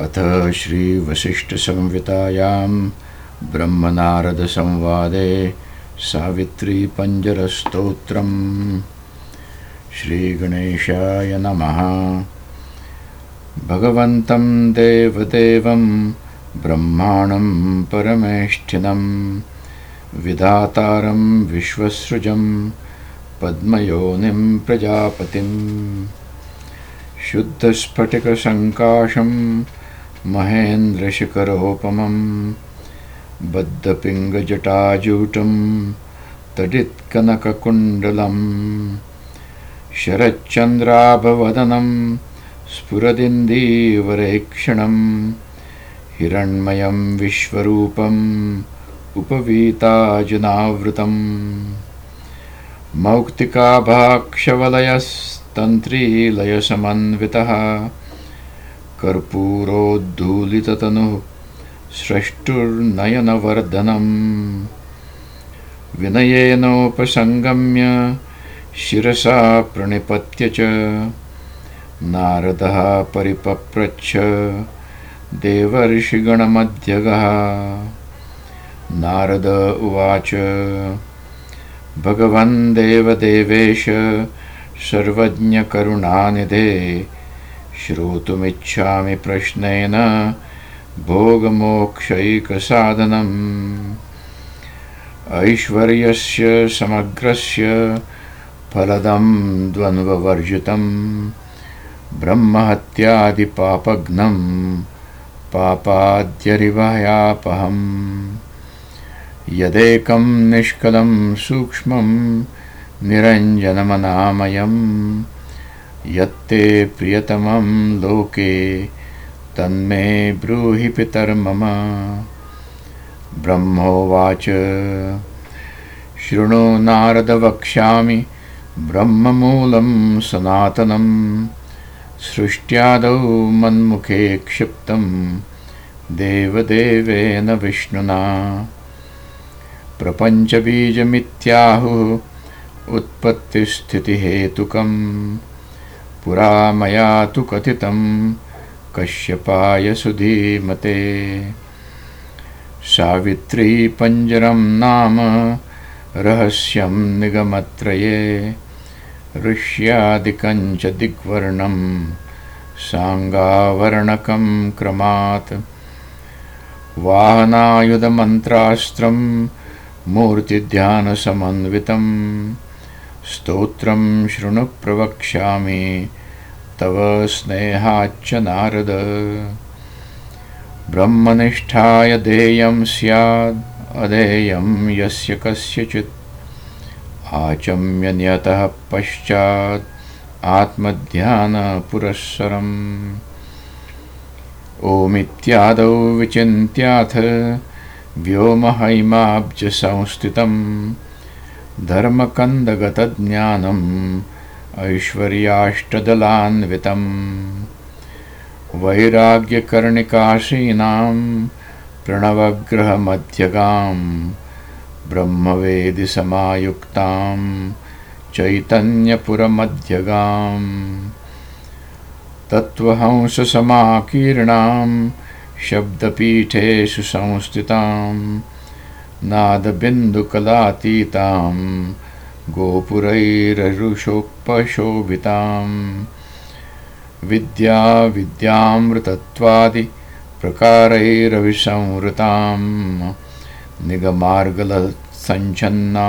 अथ श्रीवसिष्ठसंवितायां ब्रह्मनारदसंवादे सावित्रीपञ्जरस्तोत्रम्। श्रीगणेशाय नमः। भगवन्तं देवदेवं ब्रह्माणं परमेष्ठिनं विधातारं विश्वसृजं पद्मयोनिं प्रजापतिम्। शुद्धस्फटिकसङ्काशं महेन्द्रशिखरोपमं बद्धपिङ्गजटाजूटं तडित्कनककुण्डलं शरच्चन्द्राभवदनं स्फुरदिन्दीवरेक्षणं हिरण्मयं विश्वरूपम् उपवीताजुनावृतम् मौक्तिकाभाक्षवलयस्तन्त्रीलयसमन्वितः कर्पूरोद्धूलिततनुः स्रष्टुर्नयनवर्धनम् विनयेनोपसङ्गम्य शिरसा प्रणिपत्य च नारदः परिपप्रच्छ देवर्षिगणमध्यगः। नारद उवाच भगवन् देवदेवेश सर्वज्ञकरुणानिधे श्रोतुमिच्छामि प्रश्नेन भोगमोक्षैकसाधनम्। ऐश्वर्यस्य समग्रस्य फलदं द्वन्द्ववर्जितं ब्रह्महत्यादिपापघ्नं पापाद्यरिवयापहम्। यदेकं निष्कलं सूक्ष्मं निरञ्जनमनामयं यत्ते प्रियतमं लोके तन्मे ब्रूहि पितर्मम ब्रह्मोवाच शृणु नारद वक्ष्यामि ब्रह्ममूलं सनातनं। सृष्ट्यादौ मन्मुखे क्षिप्तं देवदेवेन विष्णुना। प्रपञ्चबीजमित्याहुः उत्पत्तिस्थितिहेतुकम् पुरा मया तु कथितं कश्यपाय सुधीमते सावित्रीपञ्जरं नाम रहस्यं निगमत्रये ऋष्यादिकञ्च दिग्वर्णं साङ्गावर्णकं क्रमात्। वाहनायुधमन्त्रास्त्रं मूर्तिध्यानसमन्वितं स्तोत्रं शृणु प्रवक्ष्यामि तव स्नेहाच्च नारद। ब्रह्मनिष्ठाय देयं स्याद् अधेयं यस्य कस्यचित्। आचम्यन्यतः पश्चात् आत्मध्यानपुरःसरम्। ओमित्यादौ विचिन्त्याथ व्योमहैमाब्जसंस्थितं धर्मकन्दगतज्ञानम् ऐश्वर्याष्टदलान्वितम् वैराग्यकर्णिकाशीनां प्रणवग्रहमध्यगां ब्रह्मवेदिसमायुक्तां चैतन्यपुरमध्यगाम् तत्त्वहंससमाकीर्णां शब्दपीठेषु संस्थितां नादबिन्दुकलातीतां गोपुरैररुषोपशोभितां विद्याविद्यामृतत्वादिप्रकारैरविसंवृतां निगमार्गलसञ्छन्ना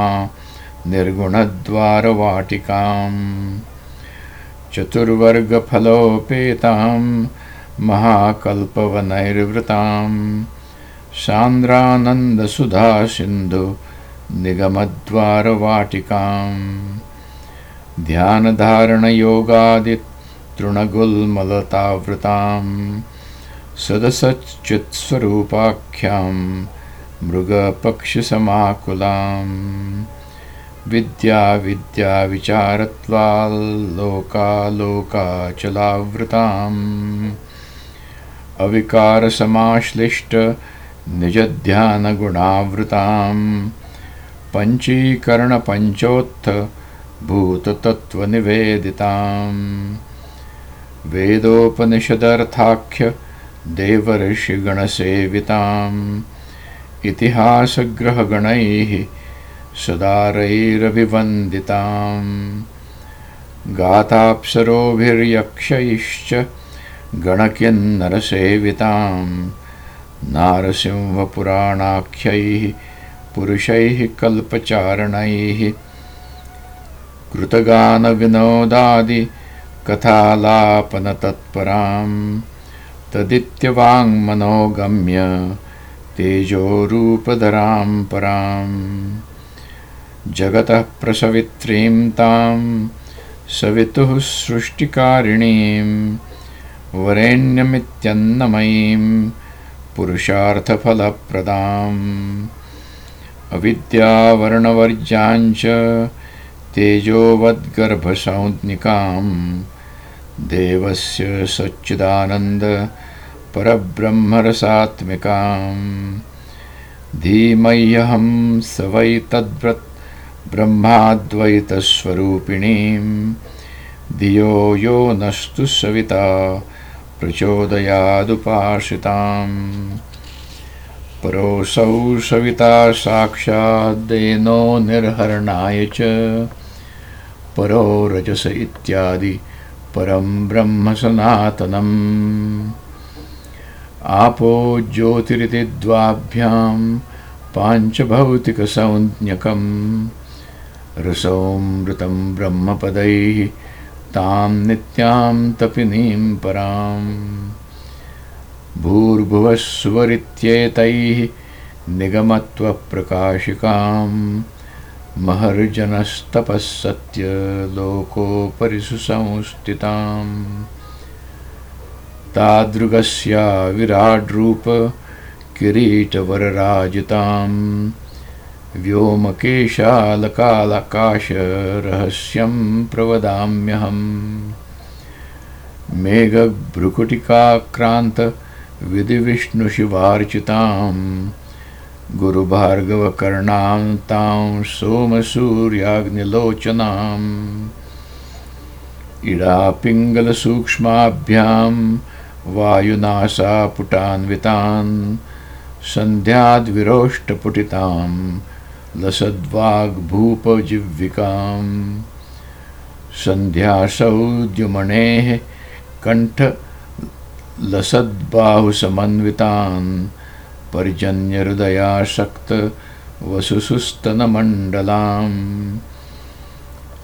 निर्गुणद्वारवाटिकाम्। चतुर्वर्गफलोपेतां महाकल्पवनैर्वृतां सान्द्रानन्दसुधासिन्धु निगमद्वारवाटिकाम्। ध्यानधारणयोगादितृणगुल्मलतावृतां सदसच्चित्स्वरूपाख्यां मृगपक्षिसमाकुलाम्। विद्याविद्याविचारत्वाल्लोकालोकाचलावृताम् अविकारसमाश्लिष्टनिजध्यानगुणावृतां पञ्चीकरणपञ्चोत्थभूततत्त्वनिवेदिताम् वेदोपनिषदर्थाख्य देवर्षिगणसेविताम्। इतिहासग्रहगणैः सदारैरभिवन्दिताम्। गाताप्सरोभिर्यक्षैश्च गणकिन्नरसेविताम् नारसिंहपुराणाख्यैः पुरुषैः कल्पचारणैः कृतगानविनोदादिकथालापनतत्पराम् तदित्यवाङ्मनोगम्य तेजोरूपधरां पराम् जगतः प्रसवित्रीं तां सवितुः सृष्टिकारिणीं वरेण्यमित्यन्नमयीं पुरुषार्थफलप्रदाम्। अविद्यावर्णवर्ज्याञ्च तेजोवद्गर्भसंज्ञिकाम्। देवस्य सच्चिदानन्द परब्रह्मरसात्मिकाम्। धीमह्यहं स वै तद्व्रत् ब्रह्माद्वैतस्वरूपिणीम्। धियो यो नस्तु सविता प्रचोदयादुपासिताम् परोऽसौ सविता साक्षाद्देनो निर्हरणाय च। परो रजस इत्यादि परं ब्रह्म सनातनम्। आपो ज्योतिरिति द्वाभ्यां पाञ्चभौतिकसंज्ञकम् रसोऽमृतं ब्रह्मपदैः तां नित्यां तपिनीं पराम् भूर्भुवस्वरित्येतैः निगमत्वप्रकाशिकाम् महर्जनस्तपः सत्यलोकोपरि सुसंस्थिताम् तादृगस्या विराड्रूपकिरीटवरराजिताम् व्योमकेशालकालकाशरहस्यं प्रवदाम्यहम्। मेघभ्रुकुटिकाक्रान्तविधिविष्णुशिवार्चिताम्। गुरुभार्गवकर्णां तां सोमसूर्याग्निलोचनाम्। इडापिङ्गलसूक्ष्माभ्यां वायुनासापुटान्वितान्। सन्ध्याद्विरोष्टपुटितां लसद्वाग्भूपजिह्विकाम् सन्ध्यासौद्युमणेः कण्ठलसद्बाहुसमन्वितान् पर्जन्यहृदयासक्तवसुसुस्तनमण्डलाम्।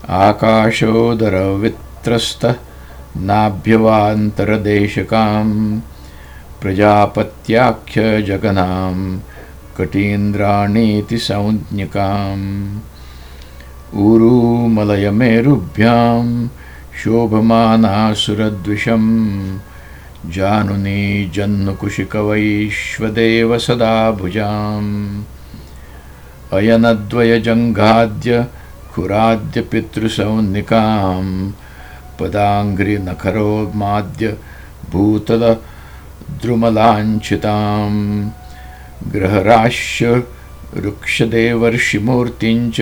आकाशोदरवित्रस्त नाभ्यवान्तरदेशकाम् प्रजापत्याख्यजगनां कटीन्द्राणीति संज्ञकाम् ऊरूमलयमेरुभ्यां शोभमानासुरद्विषम्। जानुनी जह्नुकुशिकवैश्वदेव सदा भुजाम् अयनद्वयजङ्घाद्य खुराद्यपितृसौनिकाम् पदाङ्घ्रिनखरोन्माद्य भूतलद्रुमलाञ्छिताम् ग्रहराश्य वृक्षदेवर्षिमूर्तिञ्च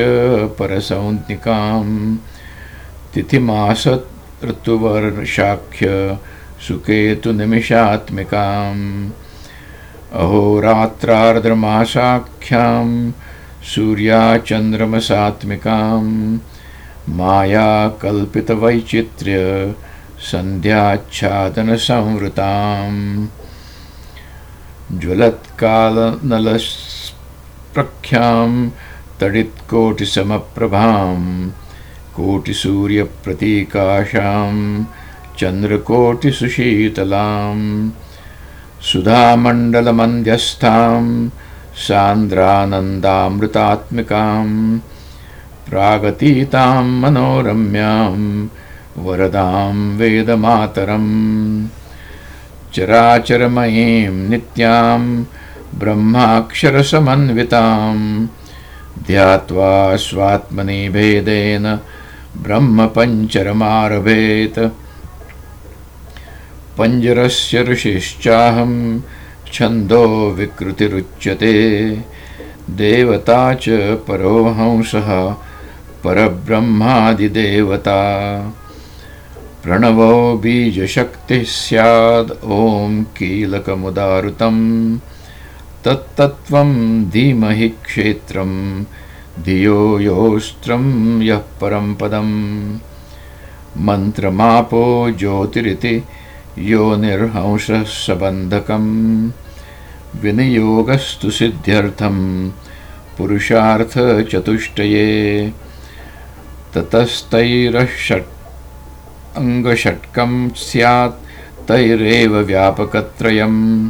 परसौज्ञिकाम् तिथिमासऋतुवर्षाख्य सुकेतुनिमिषात्मिकाम्। अहोरात्रार्द्रमासाख्यां सूर्याचन्द्रमसात्मिकाम् मायाकल्पितवैचित्र्य सन्ध्याच्छादनसंवृताम्। ज्वलत्कालनलप्रख्यां तडित्कोटिसमप्रभां कोटिसूर्यप्रतीकाशां चन्द्रकोटिसुशीतलाम् सुधामण्डलमन्ध्यस्थां सान्द्रानन्दामृतात्मिकाम् प्रागतीतां मनोरम्यां वरदां वेदमातरम् चराचरमयीं नित्यां ब्रह्माक्षरसमन्वितां ध्यात्वा स्वात्मनि भेदेन ब्रह्मपञ्चरमारभेत्। पञ्जरस्य ऋषिश्चाहं छन्दो विकृतिरुच्यते। देवता च परोहंसः परब्रह्मादिदेवता प्रणवो बीजशक्तिः स्याद्। ॐ कीलकमुदारुतम्। तत्तत्त्वं धीमहि क्षेत्रं धियो योऽस्त्रं यः परं पदम्। मन्त्रमापो ज्योतिरिति यो निर्हंसः सबन्धकम्। विनियोगस्तु सिद्ध्यर्थं पुरुषार्थचतुष्टये ततस्तैरषट् अङ्गषट्कं स्यात् तैरेव व्यापकत्रयम्।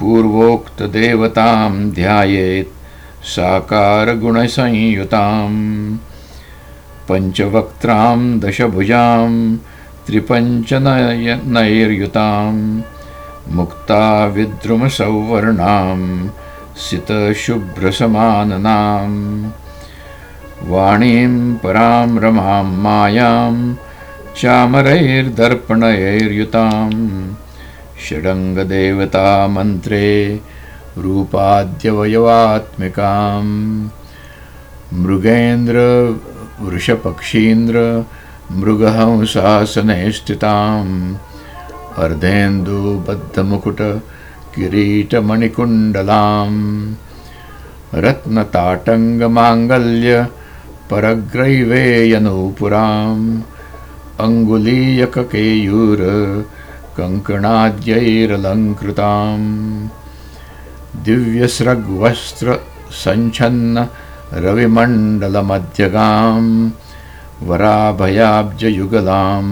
पूर्वोक्तदेवतां ध्यायेत् साकारगुणसंयुताम्। पञ्चवक्त्रां दशभुजां त्रिपञ्चनयनैर्युतां मुक्ता विद्रुमसौवर्णां सितशुभ्रसमाननाम्। वाणीं परां रमां मायां चामरैर्दर्पणैर्युताम् षडङ्गदेवतामन्त्रे रूपाद्यवयवात्मिकाम्। मृगेन्द्रवृषपक्षीन्द्र मृगहंसासने स्थिताम् अर्धेन्दुबद्धमुकुटकिरीटमणिकुण्डलाम् रत्नताटङ्गमाङ्गल्य परग्रैवेयनूपुराम् अङ्गुलीयककेयूर कङ्कणाद्यैरलङ्कृताम् दिव्यस्रग्वस्त्रसञ्छन्न रविमण्डलमध्यगाम् वराभयाब्जयुगलां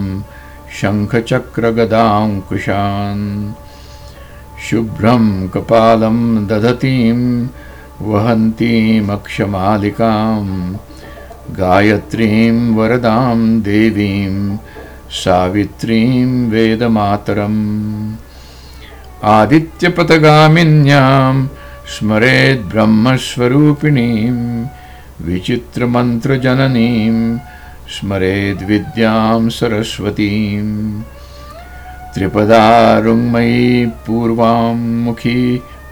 शङ्खचक्रगदाङ्कुशान्। शुभ्रं कपालं दधतीं वहन्तीमक्षमालिकां गायत्रीं वरदां देवीं सावित्रीं वेदमातरम्। आदित्यपथगामिन्यां स्मरेद्ब्रह्मस्वरूपिणीं विचित्रमन्त्रजननीं स्मरेद्विद्यां सरस्वतीम् त्रिपदारुङ्मयी पूर्वां मुखी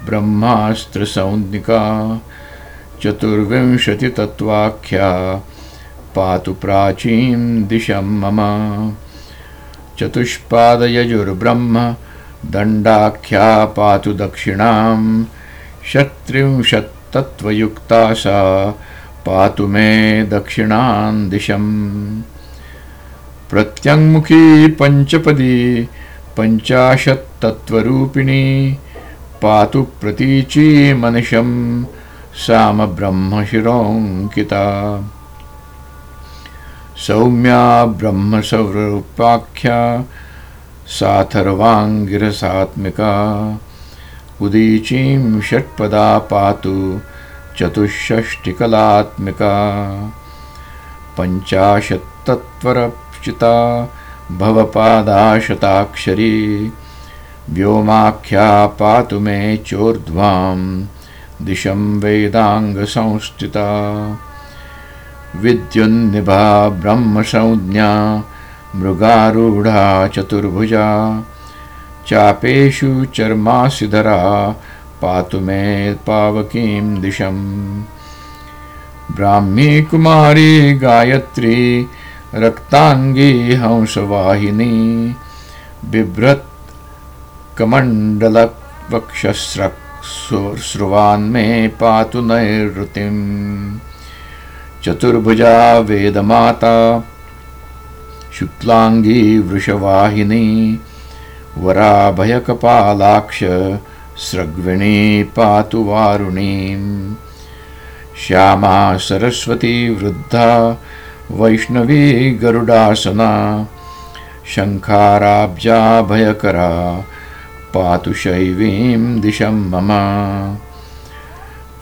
ब्रह्मास्त्रसंज्ञिका चतुर्विंशतितत्त्वाख्या पातु प्राचीं दिशं मम। चतुष्पादयजुर्ब्रह्म दण्डाख्या पातु दक्षिणां। षत्रिंशत्तत्त्वयुक्ता सा पातु मे दक्षिणां दिशम् प्रत्यङ्मुखी पञ्चपदी पञ्चाशत्तत्त्वरूपिणी पातु प्रतीची मनिषं सामब्रह्मशिरोऽङ्किता सौम्या ब्रह्मस्वरूपाख्या साथर्वाङ्गिरसात्मिका उदीचीं षट्पदा पातु चतुष्षष्टिकलात्मिका। पञ्चाशत्तत्त्वरचिता भवपादाशताक्षरी व्योमाख्या पातु मे चोर्ध्वां दिशं वेदाङ्गसंस्थिता। विद्युन्निभा ब्रह्मसंज्ञा, मृगारूढा चतुर्भुजा। चापेषु चर्मासिधरा, पातु मे पावकीं दिशम् ब्राह्मी कुमारी गायत्री, रक्ताङ्गी हंसवाहिनी। बिभ्रत् कमण्डलवक्षस्रक्सुर्वान्मे पातु नैरृतिम् चतुर्भुजा वेदमाता, शुक्लाङ्गी वृषवाहिनी, वराभयकपालाक्ष, स्रग्विणी पातु वारुणीम्। श्यामा सरस्वती वृद्धा, वैष्णवी गरुडासना शङ्खाराब्जाभयकरा पातु शैवीं दिशं मम।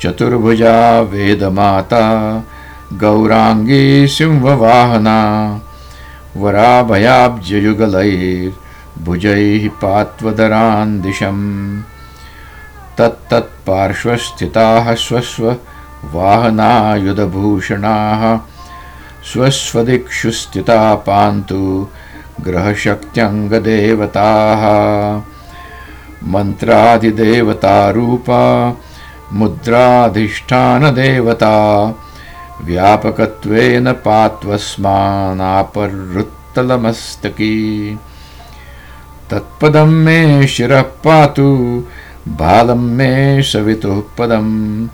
चतुर्भुजा वेदमाता गौराङ्गी सिंहवाहना वराभयाब्जयुगलैर्भुजैः पात्वदरान् दिशम्। तत्तत्पार्श्वस्थिताः स्वस्व वाहनायुधभूषणाः स्वस्वदिक्षु स्थिता पान्तु ग्रहशक्त्यङ्गदेवताः मन्त्रादिदेवतारूपा मुद्राधिष्ठानदेवता व्यापकत्वेन पात्वस्मानापरृत्त करतलमस्तकी तत्पदं मे शिरः पातु बालं मे सवितुः पदम्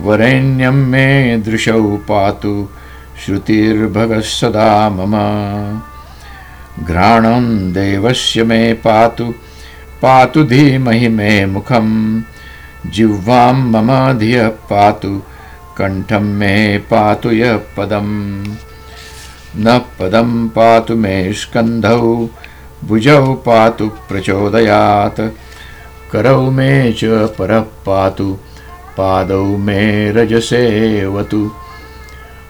वरेण्यं मे दृशौ पातु श्रुतिर्भगः सदा मम। घ्राणं देवस्य मे पातु पातु धीमहि मे मुखं जिह्वां मम धियः पातु कण्ठं मे पातु यः पदम्। न पदं पातु मे स्कन्धौ भुजौ पातु प्रचोदयात्। करौ मे च परः पातु पादौ मे रजसेवतु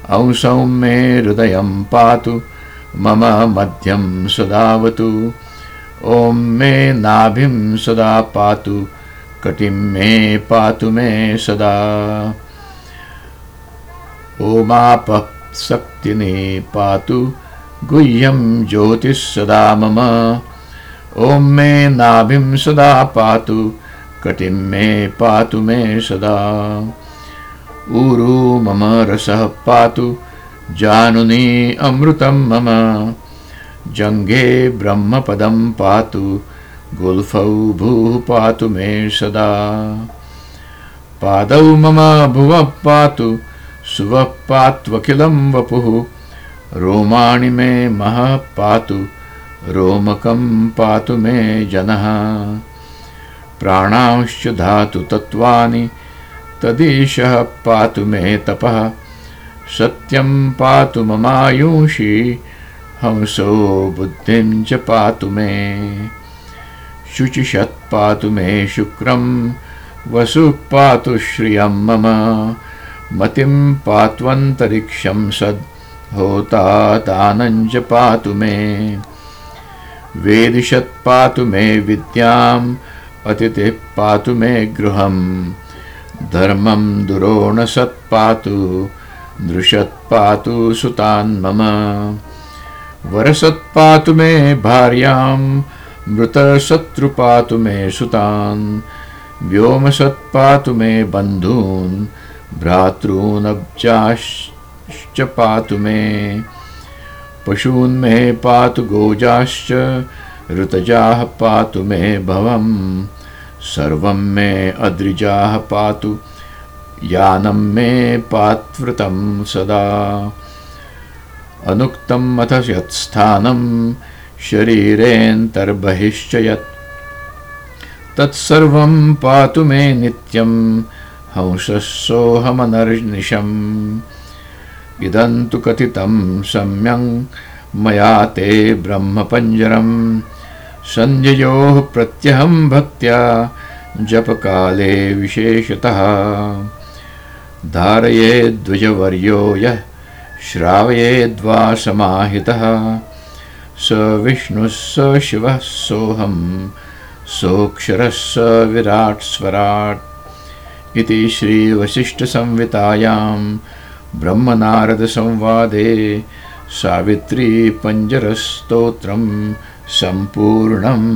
अंसौ मे हृदयं पातु मम मध्यं सदावतु ॐ मे नाभिं सदा पातु कटिं मे पातु मे सदा। ओमापः शक्तिने पातु गुह्यं ज्योतिः सदा मम। ॐ मे नाभिं सदा पातु कटिं मे पातु मे सदा। ऊरु मम रसः पातु जानुनी अमृतं मम जङ्घे ब्रह्मपदं पातु, गुल्फौ भूः पातु मे सदा। पादौ मम भुवः पातु, सुवः पात्वखिलं वपुः, रोमाणि मे महः पातु, रोमकं पातु मे जनः। प्राणांश्च धातु तत्त्वानि तदीशः पातु मे तपः, सत्यं पातु ममायुषि हंसो बुद्धिं च पातु मे, शुचिषत् पातु मे शुक्रं, वसुः पातु श्रियं मम, मतिं पात्वन्तरिक्षं सद् होतादानञ्च पातु मे। वेदिषत् पातु मे विद्याम्, अतिथिः पातु मे गृहम्, धर्मं दुरोणसत्पातु दृशत्पातु सुतान्मम वरसत्पातु मे भार्यां मृतशत्रुपातु मे सुतान्, व्योमसत्पातु मे बन्धून् भ्रातॄनब्जाश्च पातु मे, पशून्मे पातु गोजाश्च, ऋतजाः पातु मे भवम्, सर्वं मे अद्रिजाः पातु, यानं मे पात्वृतं सदा। अनुक्तम् अथ यत्स्थानं शरीरेऽन्तर्बहिश्च यत् तत्सर्वं पातु मे नित्यं हंसः सोऽहमनर्निशम्। इदं तु कथितं सम्यं मया ते ब्रह्मपञ्जरम्। सन्ध्ययोः प्रत्यहं भक्त्या जपकाले विशेषतः। धारयेद्विजवर्यो यः श्रावयेद्वा समाहितः। स विष्णुः स शिवः सोऽहं सोऽक्षरः स विराट् स्वराट्। इति श्रीवसिष्ठसंवितायां ब्रह्मनारदसंवादे सावित्रीपञ्जरस्तोत्रम् सम्पूर्णम्